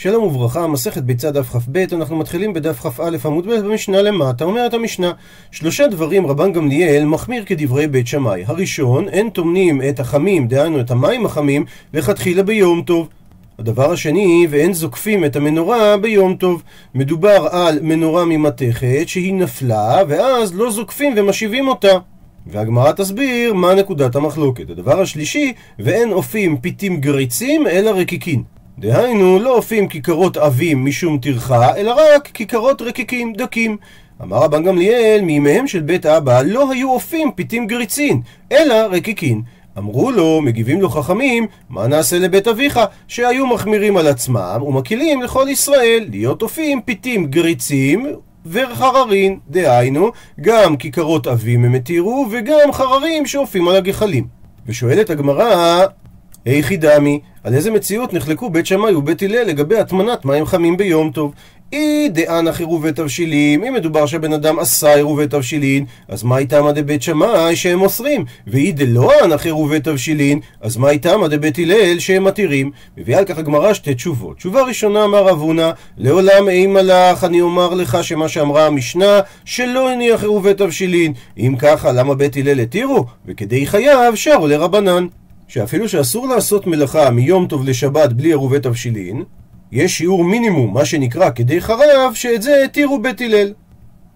שלום וברכה, מסכת ביצה דף כ"ב, אנחנו מתחילים בדף כ"א עמוד ב' במשנה למטה, אומרת המשנה שלושה דברים רבן גמליאל מחמיר כדברי בית שמאי הראשון, אין טומנים את החמים, דהיינו את המים החמים, לכתחילה ביום טוב הדבר השני, ואין זוקפים את המנורה ביום טוב. מדובר על מנורה ממתכת שהיא נפלה, ואז לא זוקפים ומשיבים אותה. והגמרא תסביר מה נקודת המחלוקת. הדבר השלישי, ואין אופים פיתים גריצים, אלא רקיקין. דהיינו, לא אופים כיכרות עבים משום טרחה, אלא רק כיכרות רקיקים, דקים. אמר רבן גמליאל, מימיהם של בית אבא לא היו אופים פיתים גריצין, אלא רקיקין. אמרו לו, מגיבים לו חכמים, מה נעשה לבית אביך, שהיו מחמירים על עצמם ומקילים לכל ישראל, להיות אופים פיתים גריצים וחררים, דהיינו, גם כיכרות עבים הם התירו, וגם חררים שאופים על הגחלים. ושואלת הגמרא, היכי דמי, על איזה מציאות נחלקו בית שמאי ובית הלל לגבי הטמנת מים חמים ביום טוב? אי דאנא חירובי תבשילין, אם מדובר שבן אדם עשה עירובי תבשילין, אז מה איתמא דבית שמאי שהם אוסרים? ואי דלא אנא חירובי תבשילין, אז מה איתמא דבית הלל שהם מתירים? מביאה על כך הגמרא שתי תשובות. תשובה ראשונה אמר רב הונא, לעולם אימה לך, אני אומר לך שמה שאמרה המשנה, שלא הניח עירובי תבשילין. אם ככה, למה בית הלל התירו? וכדי חייב שרו לרבנן. שאפילו שאסור לעשות מלאכה מיום טוב לשבת בלי עירובי תבשילין, יש שיעור מינימום, מה שנקרא כדי חרב, שאת זה התירו בית הלל.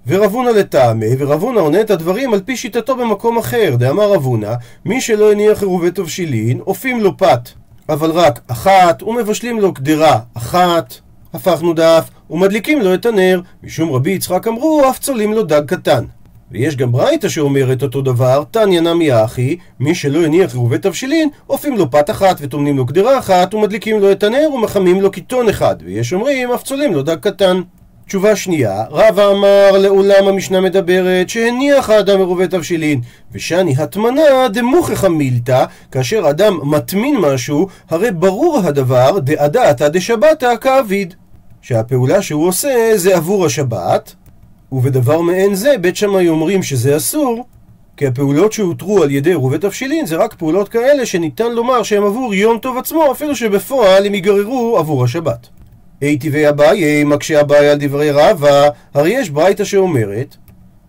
ורבונה לטעמי, ורבונה עונה את הדברים על פי שיטתו במקום אחר. דאמר רבונה, מי שלא הניח עירובי תבשילין, אופים לו פת, אבל רק אחת, ומבשלים לו קדרה אחת, הפכנו דף, ומדליקים לו את הנר. משום רבי יצחק אמרו, אף צולים לו דג קטן. ויש גם ברייתא שאומרת אותו דבר, תניא נמי אחי, מי שלא הניח עירובי תבשילין, אופים לו פת אחת וטומנים לו קדרה אחת, ומדליקים לו את הנר ומחמים לו קיטון אחד, ויש אומרים, אף צולים לו דג קטן. תשובה שנייה, רבא אמר לעולם המשנה מדברת שהניח האדם עירובי תבשילין ושאני הטמנה דמוכחה מילתא כאשר אדם מטמין משהו הרי ברור הדבר דעדתא דשבתא כאביד שהפעולה שהוא עושה זה עבור השבת ובדבר מעין זה, בית שמאי אומרים שזה אסור, כי הפעולות שהותרו על ידי רובי תבשילין זה רק פעולות כאלה שניתן לומר שהם עבור יום טוב עצמו, אפילו שבפועל הם ייגררו עבור השבת. אי טבעי אביי, מקשה אביי על דברי רבא, הרי יש ברייתא שאומרת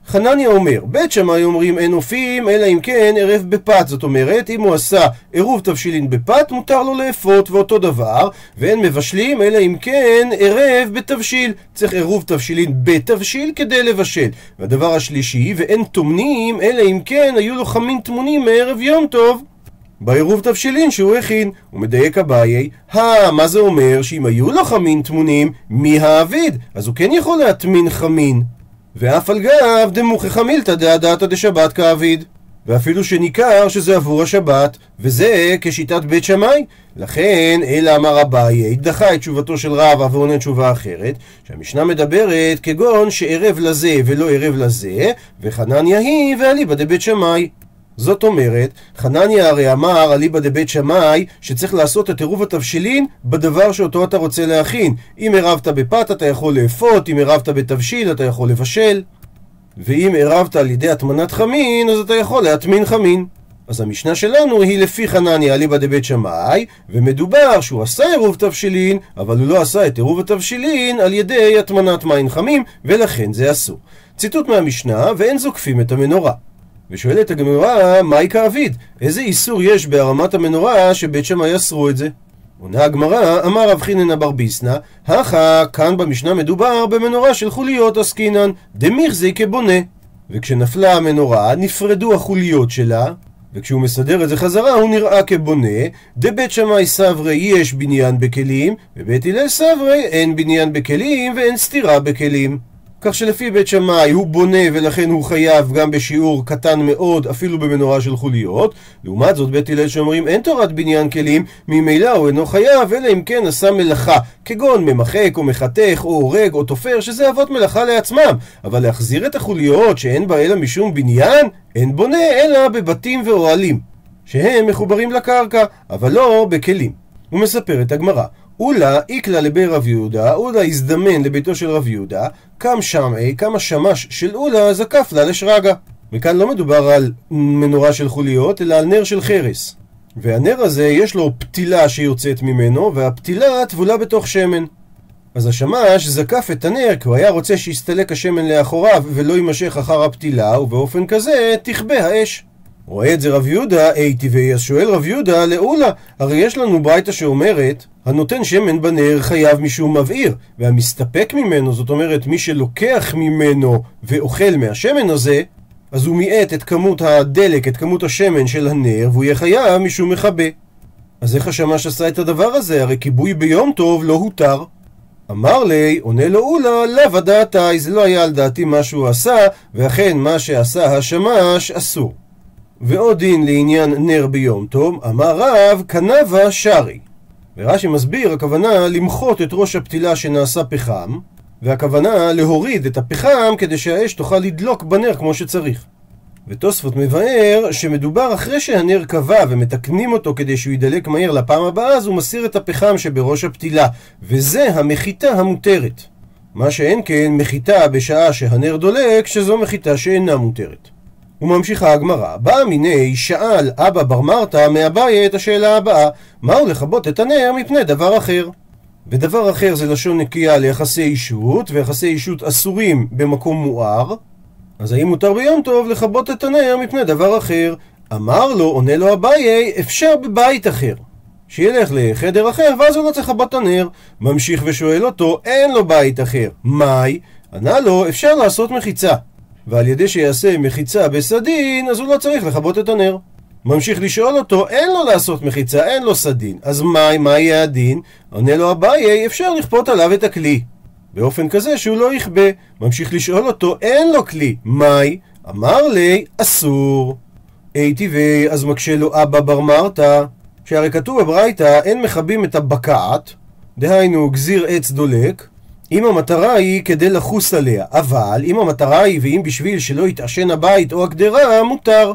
חנניה אומר, בית שמאי אומרים אין אופים, אלא אם כן ערב בפת. זאת אומרת, אם הוא עשה עירוב תבשילין בפת, מותר לו לאפות, ואותו דבר, ואין מבשלים, אלא אם כן ערב בתבשיל. צריך עירוב תבשילין בתבשיל כדי לבשל. והדבר השלישי, ואין טומנים, אלא אם כן היו לו חמין טמונים מערב יום טוב. בעירוב תבשילין שהוא הכין. הוא מדייק אביי, הא, מה זה אומר? שאם היו לו חמין טמונים, מי האביד? אז הוא כן יכול להטמין חמין. ואף על גב דמוכחה מילתא דעדתא דשבת כאביד. ואפילו שניכר שזה עבור השבת, וזה כשיטת בית שמאי. לכן, אלא אמר אביי, דחה את תשובתו של רבא ועונה תשובה אחרת, שהמשנה מדברת כגון שערב לזה ולא ערב לזה, וחנניה היא ואליבא דבית שמאי. זאת אומרת, חנניה הרי אמר אליבא דבית שמאי שצריך לעשות את עירוב התבשילין בדבר שאותו אתה רוצה להכין. אם עירבת בפת אתה יכול לאפות, אם עירבת בתבשיל אתה יכול לבשל. ואם עירבת על ידי הטמנת חמין, אז אתה יכול להטמין חמין. אז המשנה שלנו היא לפי חנניה אליבא דבית שמאי, ומדובר שהוא עשה עירוב תבשילין, אבל הוא לא עשה את עירוב התבשילין על ידי הטמנת מים חמים, ולכן זה אסור. ציטוט מהמשנה, ואין זוקפים את המנורה. ושואלת הגמרא, מהי כאביד? איזה איסור יש בהרמת המנורה שבית שמאי אסרו את זה? עונה הגמרא, אמר רב חינן אבר ביסנא, הכא, כאן במשנה מדובר במנורה של חוליות עסקינן, דמיכזי כבונה. וכשנפלה המנורה, נפרדו החוליות שלה, וכשהוא מסדר את זה חזרה, הוא נראה כבונה. דבית שמאי סברי יש בניין בכלים, ובית הלל סברי אין בניין בכלים ואין סתירה בכלים. כך שלפי בית שמאי הוא בונה ולכן הוא חייב גם בשיעור קטן מאוד אפילו במנורה של חוליות. לעומת זאת בית הלל שאומרים אין תורת בניין כלים ממילא הוא אינו חייב אלא אם כן עשה מלאכה כגון ממחק או מחתך או הורג או תופר שזה אבות מלאכה לעצמם. אבל להחזיר את החוליות שאין בה אלא משום בניין אין בונה אלא בבתים ואוהלים שהם מחוברים לקרקע אבל לא בכלים. הוא מספר את הגמרא אולה איקלה לבי רב יהודה, אולה הזדמן לביתו של רב יהודה, קם שמעי, קם השמש של אולה, זקף לה לשרגא. וכאן לא מדובר על מנורה של חוליות, אלא על נר של חרס. והנר הזה יש לו פתילה שיוצאת ממנו, והפתילה טבולה בתוך שמן. אז השמש זקף את הנר כי הוא היה רוצה שיסתלק השמן לאחוריו ולא יימשך אחר הפתילה, ובאופן כזה תכבה האש. רואה את זה רב יהודה, אי טבעי, אז שואל רב יהודה, לעולה, הרי יש לנו ברייתא שאומרת, הנותן שמן בנר חייב משום מבעיר, והמסתפק ממנו, זאת אומרת מי שלוקח ממנו ואוכל מהשמן הזה, אז הוא מיעט את כמות הדלק, את כמות השמן של הנר, והוא יהיה חייב משום מכבה. אז איך השמש עשה את הדבר הזה? הרי כיבוי ביום טוב לא הותר. אמר לי, עונה לו אולה, לאו הדעתי, זה לא היה על דעתי מה שהוא עשה, ואכן מה שעשה השמש אסור. ועוד דין לעניין נר ביום טוב, אמר רב, קנבה שרי. ורש"י מסביר, הכוונה למחות את ראש הפתילה שנעשה פחם, והכוונה להוריד את הפחם כדי שהאש תוכל לדלוק בנר כמו שצריך. ותוספות מבאר שמדובר אחרי שהנר כבה ומתקנים אותו כדי שהוא ידלק מהר לפעם הבאה, אז הוא מסיר את הפחם שבראש הפתילה, וזה המחיתה המותרת. מה שאין כן מחיתה בשעה שהנר דולק, שזו מחיתה שאינה מותרת. וממשיכה הגמרא, בא מיני שאל אבא בר מרתא מאביי את השאלה הבאה, מהו לכבות את הנר מפני דבר אחר? ודבר אחר זה לשון נקייה ליחסי אישות, ויחסי אישות אסורים במקום מואר, אז האם מותר ביום טוב לכבות את הנר מפני דבר אחר? אמר לו, עונה לו אביי, אפשר בבית אחר. שילך לחדר אחר, ואז הוא לא צריך לכבות את הנר. ממשיך ושואל אותו, אין לו בית אחר. מאי? ענה לו, אפשר לעשות מחיצה. ועל ידי שיעשה מחיצה בסדין, אז הוא לא צריך לכבות את הנר. ממשיך לשאול אותו, אין לו לעשות מחיצה, אין לו סדין. אז מה, מה יהיה הדין? עונה לו אביי, אפשר לכפות עליו את הכלי. באופן כזה שהוא לא יכבה. ממשיך לשאול אותו, אין לו כלי. מהי? אמר לי, אסור. אי טבעי, אז מקשה לו אבא בר מרתא, שהרי כתוב בברייתא, אין מכבים את הבקעת, דהיינו גזיר עץ דולק, אם המטרה היא כדי לחוס עליה, אבל אם המטרה היא ואם בשביל שלא יתעשן הבית או הגדרה, מותר.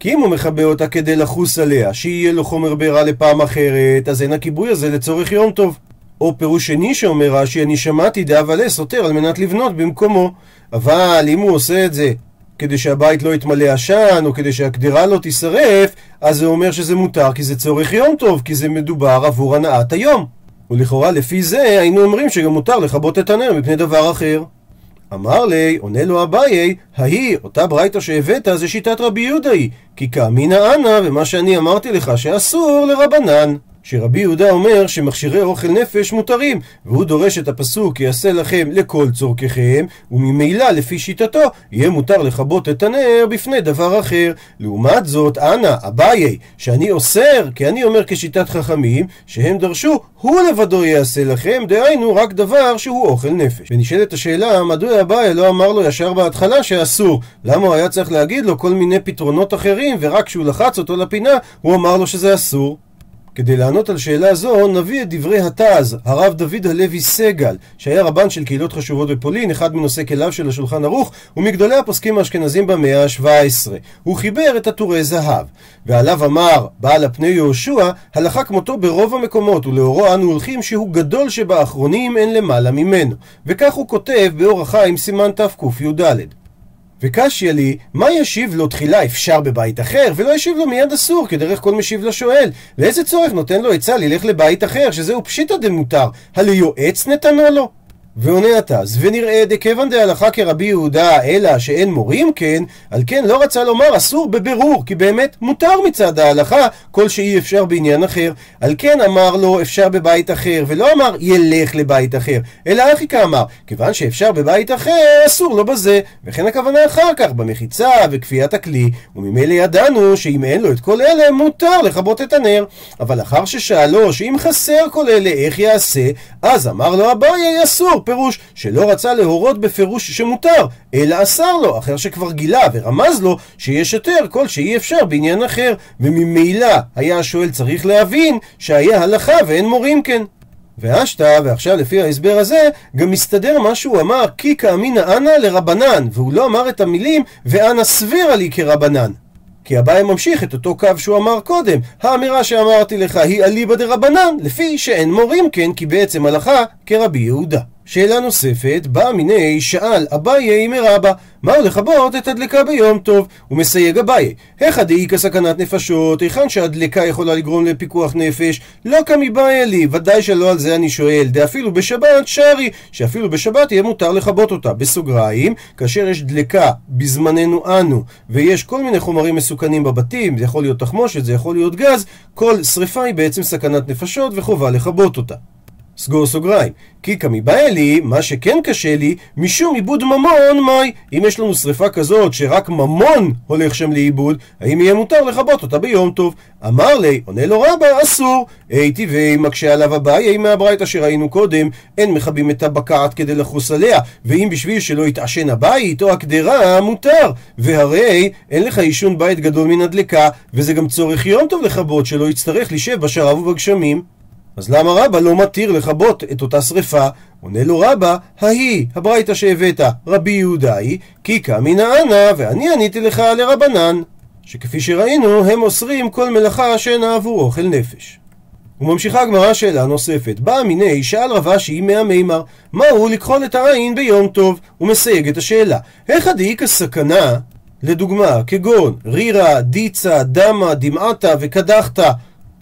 כי אם הוא מכבה אותה כדי לחוס עליה, שיהיה לו חומר בעירה לפעם אחרת, אז אין הכיבוי הזה לצורך יום טוב. או פירוש שני שאומר רש"י, אני שמעתי דאבלה סותר על מנת לבנות במקומו. אבל אם הוא עושה את זה כדי שהבית לא יתמלא עשן, או כדי שהקדרה לא תישרף, אז זה אומר שזה מותר כי זה צורך יום טוב, כי זה מדובר עבור הנעת היום. ולכאורה לפי זה היינו אומרים שגם מותר לכבות את הנר מפני דבר אחר. אמר לי, עונה לו אביי, ההיא, אותה ברייתא שהבאת זה שיטת רבי יהודה היא, כי כאמינא אנא, ומה שאני אמרתי לך שאסור לרבנן. שרבי יהודה אומר שמכשירי אוכל נפש מותרים, והוא דורש את הפסוק יעשה לכם לכל צורככם, וממילא לפי שיטתו יהיה מותר לכבות את הנר בפני דבר אחר. לעומת זאת, אנא, אביי, שאני אוסר, כי אני אומר כשיטת חכמים, שהם דרשו, הוא לבדו יעשה לכם, דהיינו רק דבר שהוא אוכל נפש. ונשאלת השאלה, מדוע אביי לא אמר לו ישר בהתחלה שאסור? למה הוא היה צריך להגיד לו כל מיני פתרונות אחרים, ורק כשהוא לחץ אותו לפינה, הוא אמר לו שזה אסור? כדי לענות על שאלה זו, נביא את דברי התז, הרב דוד הלוי סגל, שהיה רבן של קהילות חשובות בפולין, אחד מנושאי כליו של השולחן ערוך, ומגדולי הפוסקים האשכנזים במאה ה-17. הוא חיבר את עטורי זהב, ועליו אמר בעל הפני יהושע, הלכה כמותו ברוב המקומות, ולאורו אנו הולכים שהוא גדול שבאחרונים אין למעלה ממנו. וכך הוא כותב באור החיים סימן תקי"ד. וקשיא לי, מה ישיב לו תחילה אפשר בבית אחר, ולא ישיב לו מיד אסור, כדרך כל משיב לשואל. ואיזה צורך נותן לו עצה ללך לבית אחר, שזהו פשיטא דמותר, הלא יועץ נתנו לו? ועונה התז, ונראה דכיוון דהלכה כרבי יהודה, אלא שאין מורים כן, על כן לא רצה לומר אסור בבירור, כי באמת מותר מצד ההלכה, כל שאי אפשר בעניין אחר. על כן אמר לו אפשר בבית אחר, ולא אמר ילך לבית אחר, אלא אחי כאמר, כיוון שאפשר בבית אחר, אסור לו בזה. וכן הכוונה אחר כך, במחיצה וכפיית הכלי, וממילא ידענו שאם אין לו את כל אלה, מותר לכבות את הנר. אבל אחר ששאלו שאם חסר כל אלה, איך יעשה? אז אמר לו אביי אסור. פירוש שלא רצה להורות בפירוש שמותר, אלא אסר לו, אחר שכבר גילה ורמז לו שיש יותר כל שאי אפשר בעניין אחר, וממילא היה השואל צריך להבין שהיה הלכה ואין מורים כן. ואשתא, ועכשיו לפי ההסבר הזה, גם מסתדר מה שהוא אמר כי כאמינא אנא לרבנן, והוא לא אמר את המילים ואנא סבירה לי כרבנן. כי אביי ממשיך את אותו קו שהוא אמר קודם. האמירה שאמרתי לך היא אליבא דרבנן, לפי שאין מורים כן, כי בעצם הלכה כרבי יהודה. שאלה נוספת, בא מיני שאל אביי מרבה, מהו לכבות את הדלקה ביום טוב? הוא מסייג אביי, היכא דאיכא סכנת נפשות, היכן שהדלקה יכולה לגרום לפיקוח נפש? לא כמבעיה לי, ודאי שלא על זה אני שואל, דאפילו בשבת שרי, שאפילו בשבת יהיה מותר לכבות אותה. בסוגריים, כאשר יש דלקה בזמננו אנו, ויש כל מיני חומרים מסוכנים בבתים, זה יכול להיות תחמושת, זה יכול להיות גז, כל שריפה היא בעצם סכנת נפשות וחובה לכבות אותה. סגור סוגריים. כי כמיבא לי, מה שכן קשה לי, משום עיבוד ממון, מאי. אם יש לנו שריפה כזאת שרק ממון הולך שם לאיבוד, האם יהיה מותר לכבות אותה ביום טוב? אמר לי, עונה לו רבא, אסור. היי טבעי, מקשה עליו אביי, מהברייתא שראינו קודם, אין מכבים את הבקעת כדי לחוס עליה, ואם בשביל שלא יתעשן הבית או הקדרה, מותר. והרי אין לך עישון בית גדול מן הדלקה, וזה גם צורך יום טוב לכבות, שלא יצטרך לשב בשרב ובגשמים. אז למה רבא לא מתיר לכבות את אותה שרפה? עונה לו רבא, ההיא, הברייתא שהבאת, רבי יהודה היא, כי קמינא אנא, ואני עניתי לך לרבנן. שכפי שראינו, הם אוסרים כל מלאכה שאינה עבור אוכל נפש. וממשיכה הגמרא שאלה נוספת. בא מיני, שאל רב אשי מהמימר, מהו לכחול את העין ביום טוב? הוא מסייג את השאלה. איך הדאיכא סכנה, לדוגמה, כגון רירה, דיצה, דמה, דמעתה וקדחתא,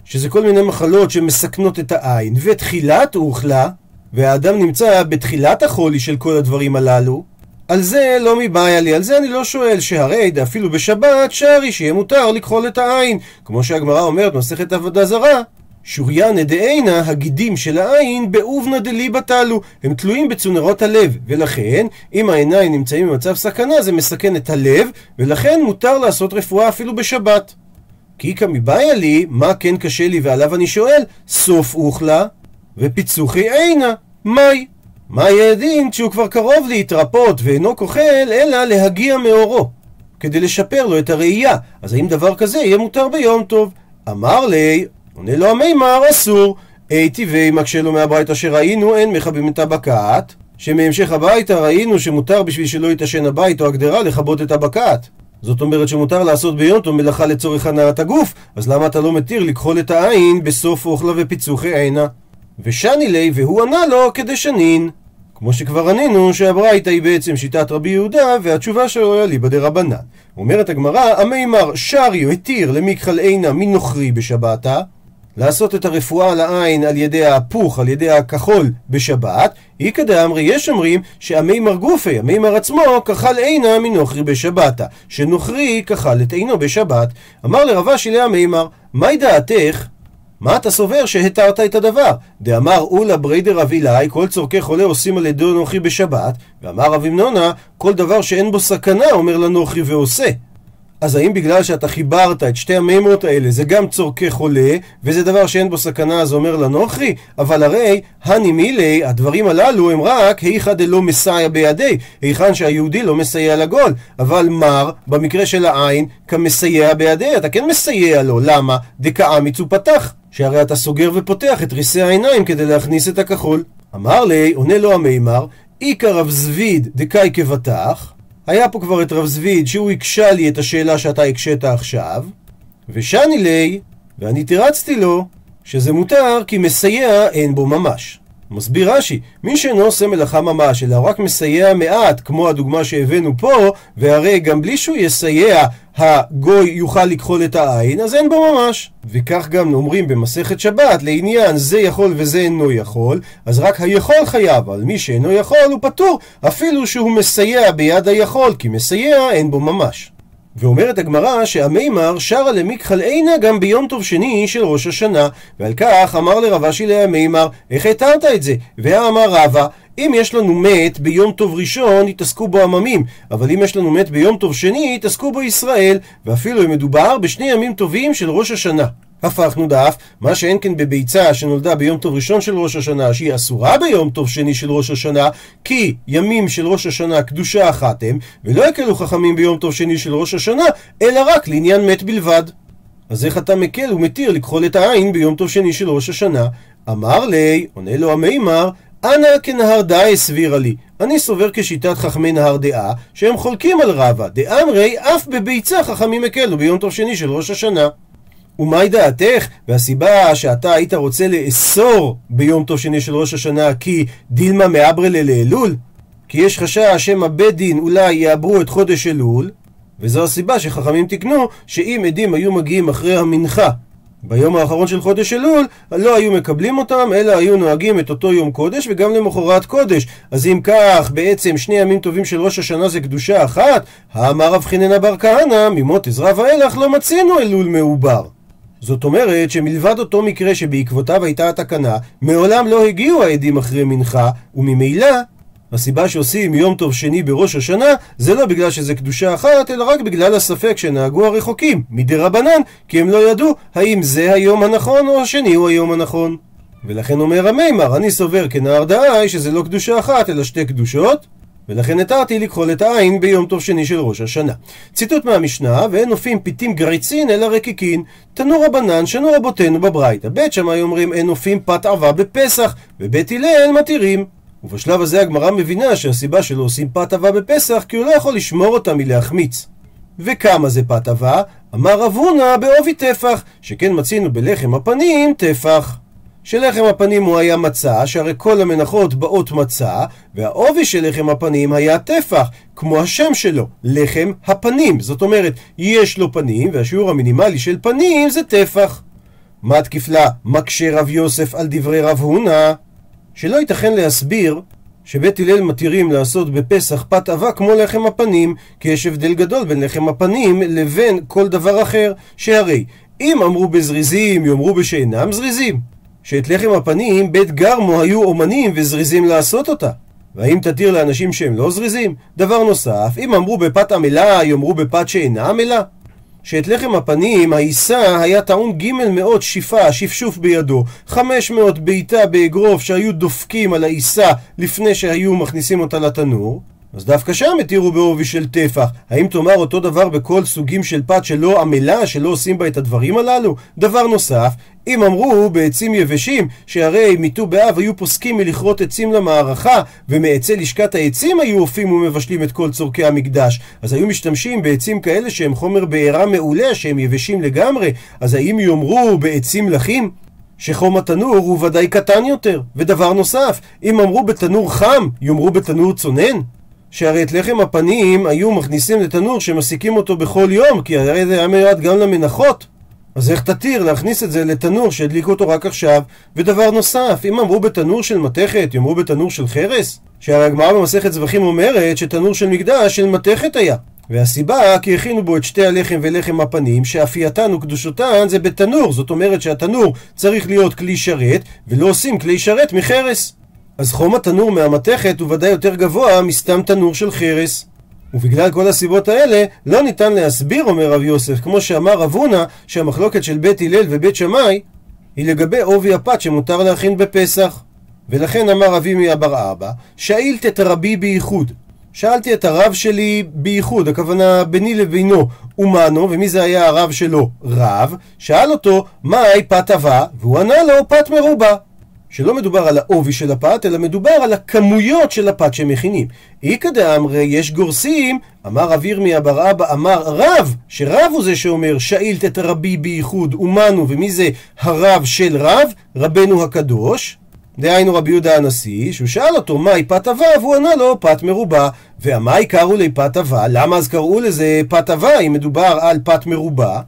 שזה כל מיני מחלות שמסכנות את העין, ותחילת אוכלה, והאדם נמצא בתחילת החולי של כל הדברים הללו, על זה לא מבעיה לי, על זה אני לא שואל שהרי אפילו בשבת שרי שיהיה מותר לכחול את העין, כמו שהגמרא אומרת מסכת עבודה זרה, שוריינה דאינה, הגידים של העין, באובנה דליבה תלו, הם תלויים בצונרות הלב, ולכן, אם העיניים נמצאים במצב סכנה, זה מסכן את הלב, ולכן מותר לעשות רפואה אפילו בשבת. כי איכא מבעיה לי, מה כן קשה לי ועליו אני שואל, סוף אוכלה ופיצוחי עינה, מהי? מה יהיה הדין כשהוא כבר קרוב להתרפות ואינו כוחל, אלא להגיע מאורו, כדי לשפר לו את הראייה. אז האם דבר כזה יהיה מותר ביום טוב? אמר לי, עונה לו המימר, אסור. אי טבעי מקשה לו מהבית אשר ראינו, אין מכבים את הבקעת. שמהמשך הביתה ראינו שמותר בשביל שלא יתעשן הבית או הגדרה לכבות את הבקעת. זאת אומרת שמותר לעשות ביום טוב מלאכה לצורך הנעת הגוף, אז למה אתה לא מתיר לכחול את העין בסוף אוכלה ופיצוחי עינה? ושני לי, והוא ענה לו כדשנין. כמו שכבר ענינו שהברייתא היא בעצם שיטת רבי יהודה, והתשובה שלו היא אליבא דרבנן. אומרת הגמרא, המימר שריו התיר למיקחל עינה מנוכרי בשבתה, לעשות את הרפואה לעין על ידי ההפוך, על ידי הכחול בשבת, איכא דאמרי יש אומרים שהמימר גופי, המימר עצמו, כחל עינה מנוכרי בשבתה, שנוכרי כחל את עינו בשבת. אמר לרבה אשי המימר, מהי דעתך? מה אתה סובר שהתרת את הדבר? דאמר אולה בריידר רב אילאי, כל צורכי חולה עושים על ידי נוכרי בשבת, ואמר רב אמנונה, כל דבר שאין בו סכנה אומר לנוכרי ועושה. אז האם בגלל שאתה חיברת את שתי המימות האלה זה גם צורכי חולה, וזה דבר שאין בו סכנה אז אומר לנוכרי? אבל הרי, הני מילי, הדברים הללו הם רק היכא דלא מסייע בידי, היכן שהיהודי לא מסייע לגול. אבל מר, במקרה של העין, כמסייע בידי, אתה כן מסייע לו. למה? דקאמיץ פתח. שהרי אתה סוגר ופותח את ריסי העיניים כדי להכניס את הכחול. אמר לי, עונה לו המימר, איכא רב זביד דקאי כבטח היה פה כבר את רב זביד שהוא הקשה לי את השאלה שאתה הקשית עכשיו, ושני לי, ואני תירצתי לו, שזה מותר כי מסייע אין בו ממש. מסביר רש"י, מי שאינו עושה מלאכה ממש, אלא רק מסייע מעט, כמו הדוגמה שהבאנו פה, והרי גם בלי שהוא יסייע, הגוי יוכל לכחול את העין, אז אין בו ממש. וכך גם אומרים במסכת שבת, לעניין זה יכול וזה אינו יכול, אז רק היכול חייב, אבל מי שאינו יכול הוא פטור, אפילו שהוא מסייע ביד היכול, כי מסייע אין בו ממש. ואומרת הגמרא שהמימר שרה למיקחל עינה גם ביום טוב שני של ראש השנה ועל כך אמר לרב אשי להמימר איך התרת את זה? ואמר רבא אם יש לנו מת ביום טוב ראשון, יתעסקו בו עממים, אבל אם יש לנו מת ביום טוב שני, יתעסקו בו ישראל, ואפילו אם מדובר בשני ימים טובים של ראש השנה. הפכנו דף, מה שאין כן בביצה שנולדה ביום טוב ראשון של ראש השנה, שהיא אסורה ביום טוב שני של ראש השנה, כי ימים של ראש השנה קדושה אחת הם, ולא יקלו חכמים ביום טוב שני של ראש השנה, אלא רק לעניין מת בלבד. אז איך אתה מקל ומתיר לכחול את העין ביום טוב שני של ראש השנה? אמר לי, עונה לו המימר, אנא כנהר דאי סבירה לי. אני סובר כשיטת חכמי נהר דעה, שהם חולקים על רבא. דאמרי, אף בביצה חכמים הקלו ביום טוב שני של ראש השנה. ומהי דעתך? והסיבה שאתה היית רוצה לאסור ביום טוב שני של ראש השנה כי דילמה מאברלה לאלול? כי יש חשש שמא בית דין אולי יעברו את חודש אלול וזו הסיבה שחכמים תיקנו שאם עדים היו מגיעים אחרי המנחה ביום האחרון של חודש אלול לא היו מקבלים אותם, אלא היו נוהגים את אותו יום קודש וגם למחרת קודש. אז אם כך, בעצם שני ימים טובים של ראש השנה זה קדושה אחת, האמר רב חיננה בר כהנא, ממות עזרא ואילך לא מצינו אלול מעובר. זאת אומרת שמלבד אותו מקרה שבעקבותיו הייתה התקנה, מעולם לא הגיעו העדים אחרי מנחה, וממילא הסיבה שעושים יום טוב שני בראש השנה זה לא בגלל שזה קדושה אחת, אלא רק בגלל הספק שנהגו הרחוקים מדי רבנן, כי הם לא ידעו האם זה היום הנכון או השני הוא היום הנכון. ולכן אומר המימר, אני סובר כנער דאי שזה לא קדושה אחת אלא שתי קדושות, ולכן התרתי לכחול את העין ביום טוב שני של ראש השנה. ציטוט מהמשנה, ואין נופים פיתים גריצין אלא רקיקין. תנו רבנן שנו רבותינו בברייתא. בית שמאי אומרים אין נופים פת עבה בפסח, ובית הלל מתירים. ובשלב הזה הגמרא מבינה שהסיבה שלא עושים פת עבה בפסח כי הוא לא יכול לשמור אותה מלהחמיץ. וכמה זה פת עבה? אמר רב הונא בעובי טפח, שכן מצינו בלחם הפנים טפח. שלחם הפנים הוא היה מצה, שהרי כל המנחות באות מצה, והעובי של לחם הפנים היה טפח, כמו השם שלו, לחם הפנים. זאת אומרת, יש לו פנים, והשיעור המינימלי של פנים זה טפח. מה תקיפלה מקשה רב יוסף על דברי רב הונא? שלא ייתכן להסביר שבית הלל מתירים לעשות בפסח פת אבק כמו לחם הפנים, כי יש הבדל גדול בין לחם הפנים לבין כל דבר אחר, שהרי אם אמרו בזריזים, יאמרו בשאינם זריזים. שאת לחם הפנים בית גרמו היו אומנים וזריזים לעשות אותה. והאם תתיר לאנשים שהם לא זריזים? דבר נוסף, אם אמרו בפת עמלה, יאמרו בפת שאינה עמלה. שאת לחם הפנים, העיסה היה טעון ג' מאות שיפה, שפשוף בידו, חמש מאות בעיטה באגרוף שהיו דופקים על העיסה לפני שהיו מכניסים אותה לתנור, אז דווקא שם התירו בעובי של טפח. האם תאמר אותו דבר בכל סוגים של פת שלא עמלה, שלא עושים בה את הדברים הללו? דבר נוסף, אם אמרו בעצים יבשים, שהרי מט"ו באב היו פוסקים מלכרות עצים למערכה, ומעצי לשכת העצים היו אופים ומבשלים את כל צורכי המקדש, אז היו משתמשים בעצים כאלה שהם חומר בעירה מעולה, שהם יבשים לגמרי, אז האם יאמרו בעצים לחים? שחום התנור הוא ודאי קטן יותר. ודבר נוסף, אם אמרו בתנור חם, יאמרו בתנור צונן? שהרי את לחם הפנים היו מכניסים לתנור שמסיקים אותו בכל יום, כי הרי זה היה מיועד גם למנחות. אז איך תתיר להכניס את זה לתנור שהדליקו אותו רק עכשיו? ודבר נוסף, אם אמרו בתנור של מתכת, יאמרו בתנור של חרס? שהרי הגמרא במסכת זבחים אומרת שתנור של מקדש של מתכת היה. והסיבה כי הכינו בו את שתי הלחם ולחם הפנים שאפייתן וקדושותן זה בתנור זאת אומרת שהתנור צריך להיות כלי שרת ולא עושים כלי שרת מחרס אז חום התנור מהמתכת הוא ודאי יותר גבוה מסתם תנור של חרס. ובגלל כל הסיבות האלה, לא ניתן להסביר, אומר רב יוסף, כמו שאמר רב הונא, שהמחלוקת של בית הלל ובית שמאי היא לגבי עובי הפת שמותר להכין בפסח. ולכן אמר רבי מיה בר אבא, שאילת את רבי בייחוד. שאלתי את הרב שלי בייחוד, הכוונה ביני לבינו, אומנו, ומי זה היה הרב שלו? רב. שאל אותו, מהי פת אבה? והוא ענה לו, פת מרובה. שלא מדובר על העובי של הפת, אלא מדובר על הכמויות של הפת שהם מכינים. איכא דאמרי יש גורסים, אמר רב ירמיה בר אבא אמר רב, שרב הוא זה שאומר שאילת את רבי בייחוד אומנו, ומי זה הרב של רב? רבנו הקדוש. דהיינו רבי יהודה הנשיא, שהוא שאל אותו מהי פת אבה, והוא ענה לו פת מרובה. והמאי קראו לי פת אבה? למה אז קראו לזה פת אבה אם מדובר על פת מרובה?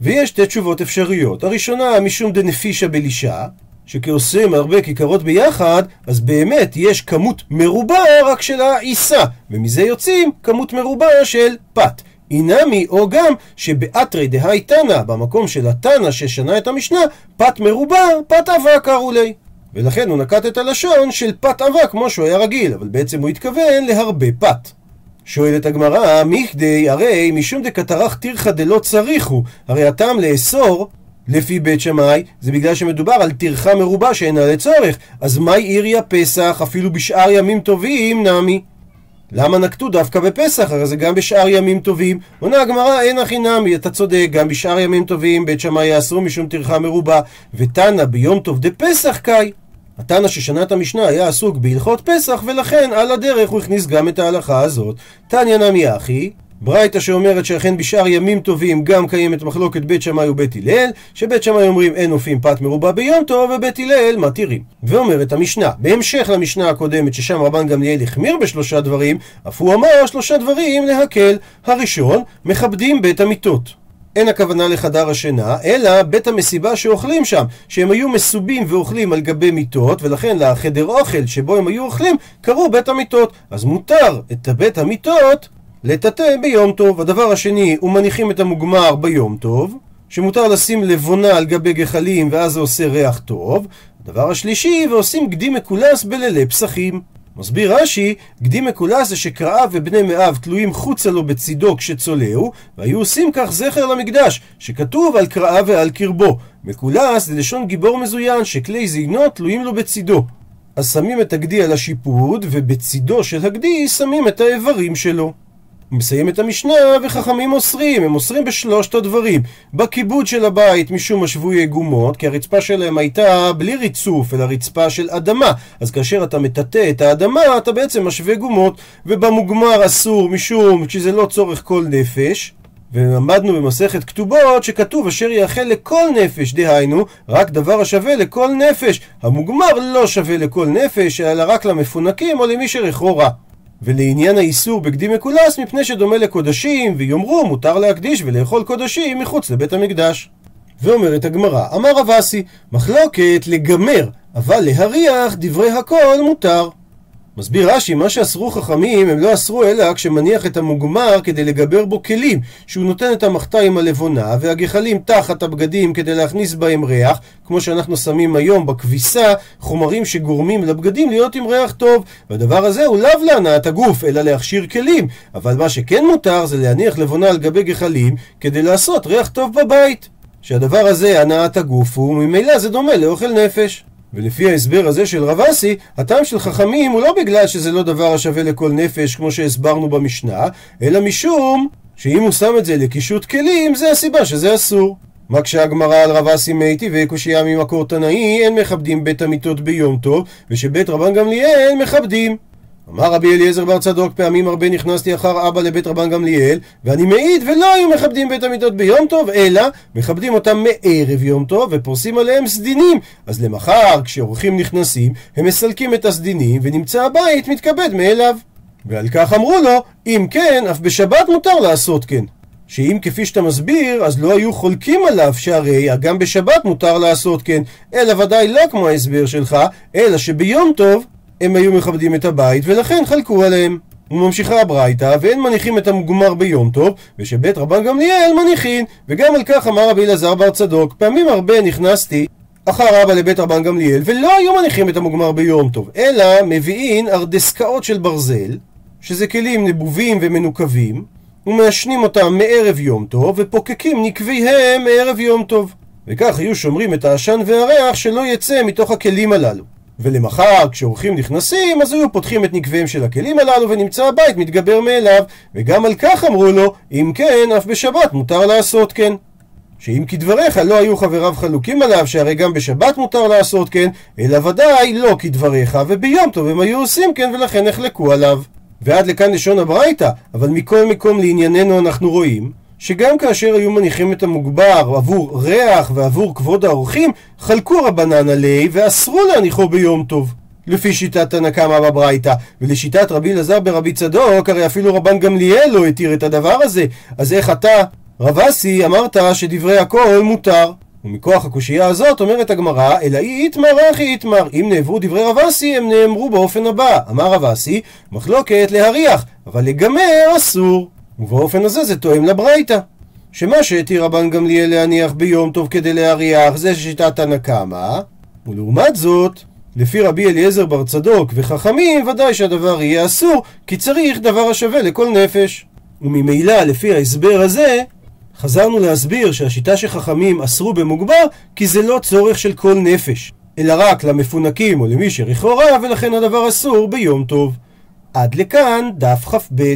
ויש שתי תשובות אפשריות. הראשונה, משום דנפישה בלישה, שכעושים הרבה כיכרות ביחד, אז באמת יש כמות מרובה רק של העיסה, ומזה יוצאים כמות מרובה של פת. אינמי, או גם שבאתרי דהי תנא, במקום של התנא ששנה את המשנה, פת מרובה, פת אבה קראו לי. ולכן הוא נקט את הלשון של פת אבה כמו שהוא היה רגיל, אבל בעצם הוא התכוון להרבה פת. שואלת הגמרא, מיכדי הרי משום דקטרח תירחא דלא צריכו, הרי הטעם לאסור לפי בית שמאי, זה בגלל שמדובר על טרחה מרובה שאינה לצורך. אז מהי עיריה פסח אפילו בשאר ימים טובים נמי? למה נקטו דווקא בפסח? הרי זה גם בשאר ימים טובים. עונה הגמרא, אין הכי נמי, אתה צודק, גם בשאר ימים טובים בית שמאי יאסרו משום טרחה מרובה. ותנא ביום טוב דפסח קאי. התנא ששנה את המשנה היה עסוק בהלכות פסח, ולכן על הדרך הוא הכניס גם את ההלכה הזאת. תניא נמי אחי, ברייתא שאומרת שאכן בשאר ימים טובים גם קיימת מחלוקת בית שמאי ובית הלל, שבית שמאי אומרים אין אופים פת מרובה ביום טוב, ובית הלל מתירים. ואומרת המשנה, בהמשך למשנה הקודמת ששם רבן גמליאל החמיר בשלושה דברים, אף הוא אמר שלושה דברים להקל. הראשון, מכבדים בית המיטות. אין הכוונה לחדר השינה, אלא בית המסיבה שאוכלים שם, שהם היו מסובים ואוכלים על גבי מיטות, ולכן לחדר אוכל שבו הם היו אוכלים, קראו בית המיטות. אז מותר את בית המיטות לטאטא ביום טוב. הדבר השני, הוא מניחים את המוגמר ביום טוב, שמותר לשים לבונה על גבי גחלים ואז זה עושה ריח טוב. הדבר השלישי, ועושים גדי מקולס בלילי פסחים. מסביר רש"י, גדי מקולס זה שקרעיו ובני מאב תלויים חוצה לו בצידו כשצולעו, והיו עושים כך זכר למקדש, שכתוב על קרעיו ועל קרבו. מקולס זה לשון גיבור מזוין, שכלי זינו תלויים לו בצידו. אז שמים את הגדי על השיפוד, ובצידו של הגדי שמים את האיברים שלו. מסיים את המשנה, וחכמים אוסרים, הם אוסרים בשלושת הדברים. בכיבוד של הבית משום השבויי גומות, כי הרצפה שלהם הייתה בלי ריצוף, אלא רצפה של אדמה. אז כאשר אתה מטאטא את האדמה, אתה בעצם משווה גומות. ובמוגמר אסור משום שזה לא צורך כל נפש. ולמדנו במסכת כתובות שכתוב אשר יאכל לכל נפש, דהיינו, רק דבר השווה לכל נפש. המוגמר לא שווה לכל נפש, אלא רק למפונקים או למי שרחו רע. ולעניין האיסור בגדי מקולס, מפני שדומה לקודשים, ויאמרו מותר להקדיש ולאכול קודשים מחוץ לבית המקדש. ואומרת הגמרא, אמר רב אסי, מחלוקת לגמר, אבל להריח דברי הכל מותר. מסביר רש"י, מה שאסרו חכמים, הם לא אסרו אלא כשמניח את המוגמר כדי לגבר בו כלים, שהוא נותן את המחתה עם הלבונה, והגחלים תחת הבגדים כדי להכניס בהם ריח, כמו שאנחנו שמים היום בכביסה, חומרים שגורמים לבגדים להיות עם ריח טוב. והדבר הזה הוא לאו להנאת הגוף, אלא להכשיר כלים. אבל מה שכן מותר זה להניח לבונה על גבי גחלים, כדי לעשות ריח טוב בבית. שהדבר הזה, הנעת הגוף, וממילא זה דומה לאוכל נפש. ולפי ההסבר הזה של רב אסי, הטעם של חכמים הוא לא בגלל שזה לא דבר השווה לכל נפש, כמו שהסברנו במשנה, אלא משום שאם הוא שם את זה לקישוט כלים, זה הסיבה שזה אסור. מקשה הגמרא על רב אסי מייטי וקושייה ממקור תנאי, אין מכבדים בית המיטות ביום טוב, ושבית רבן גמליאל מכבדים. אמר רבי אליעזר בר צדוק פעמים הרבה נכנסתי אחר אבא לבית רבן גמליאל ואני מעיד ולא היו מכבדים בית המיטות ביום טוב אלא מכבדים אותם מערב יום טוב ופורסים עליהם סדינים. אז למחר כשאורחים נכנסים הם מסלקים את הסדינים ונמצא הבית מתכבד מאליו. ועל כך אמרו לו אם כן אף בשבת מותר לעשות כן. שאם כפי שאתה מסביר, אז לא היו חולקים עליו שהרי גם בשבת מותר לעשות כן, אלא ודאי לא כמו ההסבר שלך, אלא שביום טוב הם היו מכבדים את הבית ולכן חלקו עליהם. וממשיכה הברייתא, ואין מניחים את המוגמר ביום טוב, ושבית רבן גמליאל מניחין, וגם על כך אמר רבי אלעזר בר צדוק, פעמים הרבה נכנסתי אחר אבא לבית רבן גמליאל, ולא היו מניחים את המוגמר ביום טוב, אלא מביאים ארדסקאות של ברזל, שזה כלים נבובים ומנוקבים, ומעשנים אותם מערב יום טוב, ופוקקים נקביהם מערב יום טוב. וכך היו שומרים את העשן והריח שלא יצא מתוך הכלים הללו. ולמחר כשאורחים נכנסים אז היו פותחים את נקביהם של הכלים הללו ונמצא הבית מתגבר מאליו וגם על כך אמרו לו אם כן אף בשבת מותר לעשות כן. שאם כדבריך לא היו חבריו חלוקים עליו שהרי גם בשבת מותר לעשות כן אלא ודאי לא כדבריך וביום טוב הם היו עושים כן ולכן נחלקו עליו. ועד לכאן לשון הברייתא אבל מכל מקום לענייננו אנחנו רואים שגם כאשר היו מניחים את המוגבר עבור ריח ועבור כבוד האורחים, חלקו רבנן עלי ואסרו להניחו ביום טוב. לפי שיטת תנא קמא בברייתא, ולשיטת רבי אלעזר ברבי צדוק, הרי אפילו רבן גמליאל לא התיר את הדבר הזה, אז איך אתה, רב אסי, אמרת שדברי הכל מותר? ומכוח הקושייה הזאת אומרת הגמרא, אלא אי איתמר אחי איתמר. אם נעברו דברי רב אסי, הם נאמרו באופן הבא. אמר רב אסי, מחלוקת להריח, אבל לגמר אסור. ובאופן הזה זה תואם לברייתא. שמה שהתיר רבן גמליאל להניח ביום טוב כדי להריח זה שיטת תנא קמא, ולעומת זאת, לפי רבי אליעזר בר צדוק וחכמים, ודאי שהדבר יהיה אסור, כי צריך דבר השווה לכל נפש. וממילא, לפי ההסבר הזה, חזרנו להסביר שהשיטה שחכמים אסרו במוגבר, כי זה לא צורך של כל נפש, אלא רק למפונקים או למי שריחו רע, ולכן הדבר אסור ביום טוב. עד לכאן דף כ"ב.